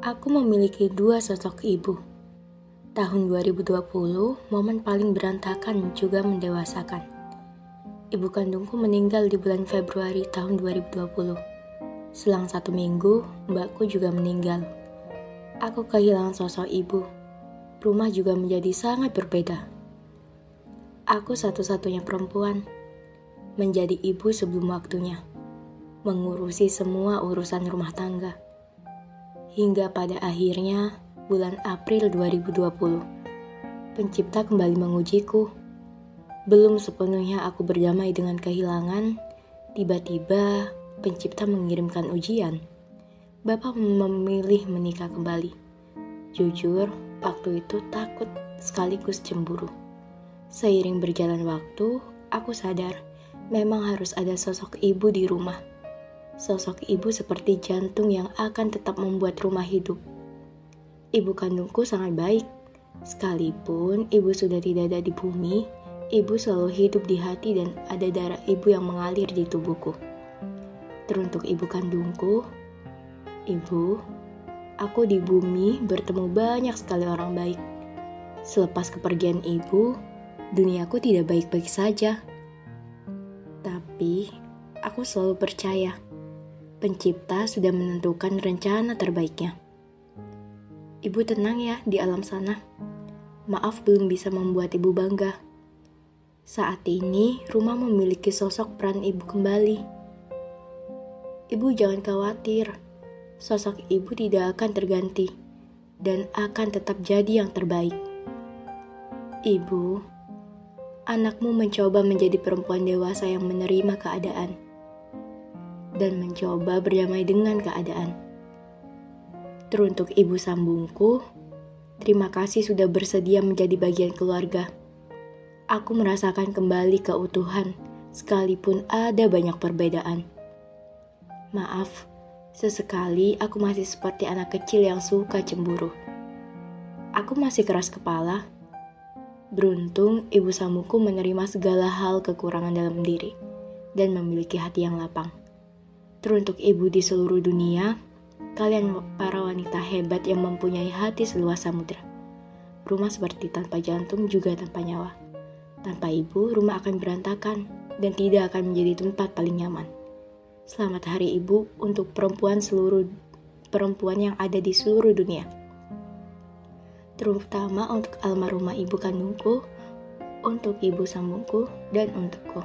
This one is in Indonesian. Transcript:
Aku memiliki dua sosok ibu. Tahun 2020, momen paling berantakan juga mendewasakan. Ibu kandungku meninggal di bulan Februari tahun 2020. Selang satu minggu, mbakku juga meninggal. Aku kehilangan sosok ibu. Rumah juga menjadi sangat berbeda. Aku satu-satunya perempuan. Menjadi ibu sebelum waktunya. Mengurusi semua urusan rumah tangga Hingga pada akhirnya bulan April 2020, pencipta kembali mengujiku. Belum sepenuhnya aku berdamai dengan kehilangan, tiba-tiba pencipta mengirimkan ujian. Bapak memilih menikah kembali. Jujur, waktu itu takut sekaligus cemburu. Seiring berjalan waktu, aku sadar memang harus ada sosok ibu di rumah Sosok ibu seperti jantung yang akan tetap membuat rumah hidup. Ibu kandungku sangat baik. Sekalipun ibu sudah tidak ada di bumi, ibu selalu hidup di hati dan ada darah ibu yang mengalir di tubuhku. Teruntuk ibu kandungku, ibu, aku di bumi bertemu banyak sekali orang baik. Selepas kepergian ibu, duniaku tidak baik-baik saja. Tapi, aku selalu percaya Pencipta sudah menentukan rencana terbaiknya. Ibu tenang ya di alam sana. Maaf belum bisa membuat ibu bangga. Saat ini rumah memiliki sosok peran ibu kembali. Ibu jangan khawatir, sosok ibu tidak akan terganti dan akan tetap jadi yang terbaik. Ibu, anakmu mencoba menjadi perempuan dewasa yang menerima keadaan dan mencoba berdamai dengan keadaan. Teruntuk ibu sambungku, terima kasih sudah bersedia menjadi bagian keluarga. Aku merasakan kembali keutuhan, sekalipun ada banyak perbedaan. Maaf, sesekali aku masih seperti anak kecil yang suka cemburu. Aku masih keras kepala. Beruntung ibu sambungku menerima segala hal kekurangan dalam diri dan memiliki hati yang lapang. Teruntuk ibu di seluruh dunia, kalian para wanita hebat yang mempunyai hati seluas samudra. Rumah seperti tanpa jantung juga tanpa nyawa. Tanpa ibu, rumah akan berantakan dan tidak akan menjadi tempat paling nyaman. Selamat Hari Ibu untuk perempuan seluruh perempuan yang ada di seluruh dunia. Terutama untuk almarhumah ibu kandungku, untuk ibu sambungku, dan untukku.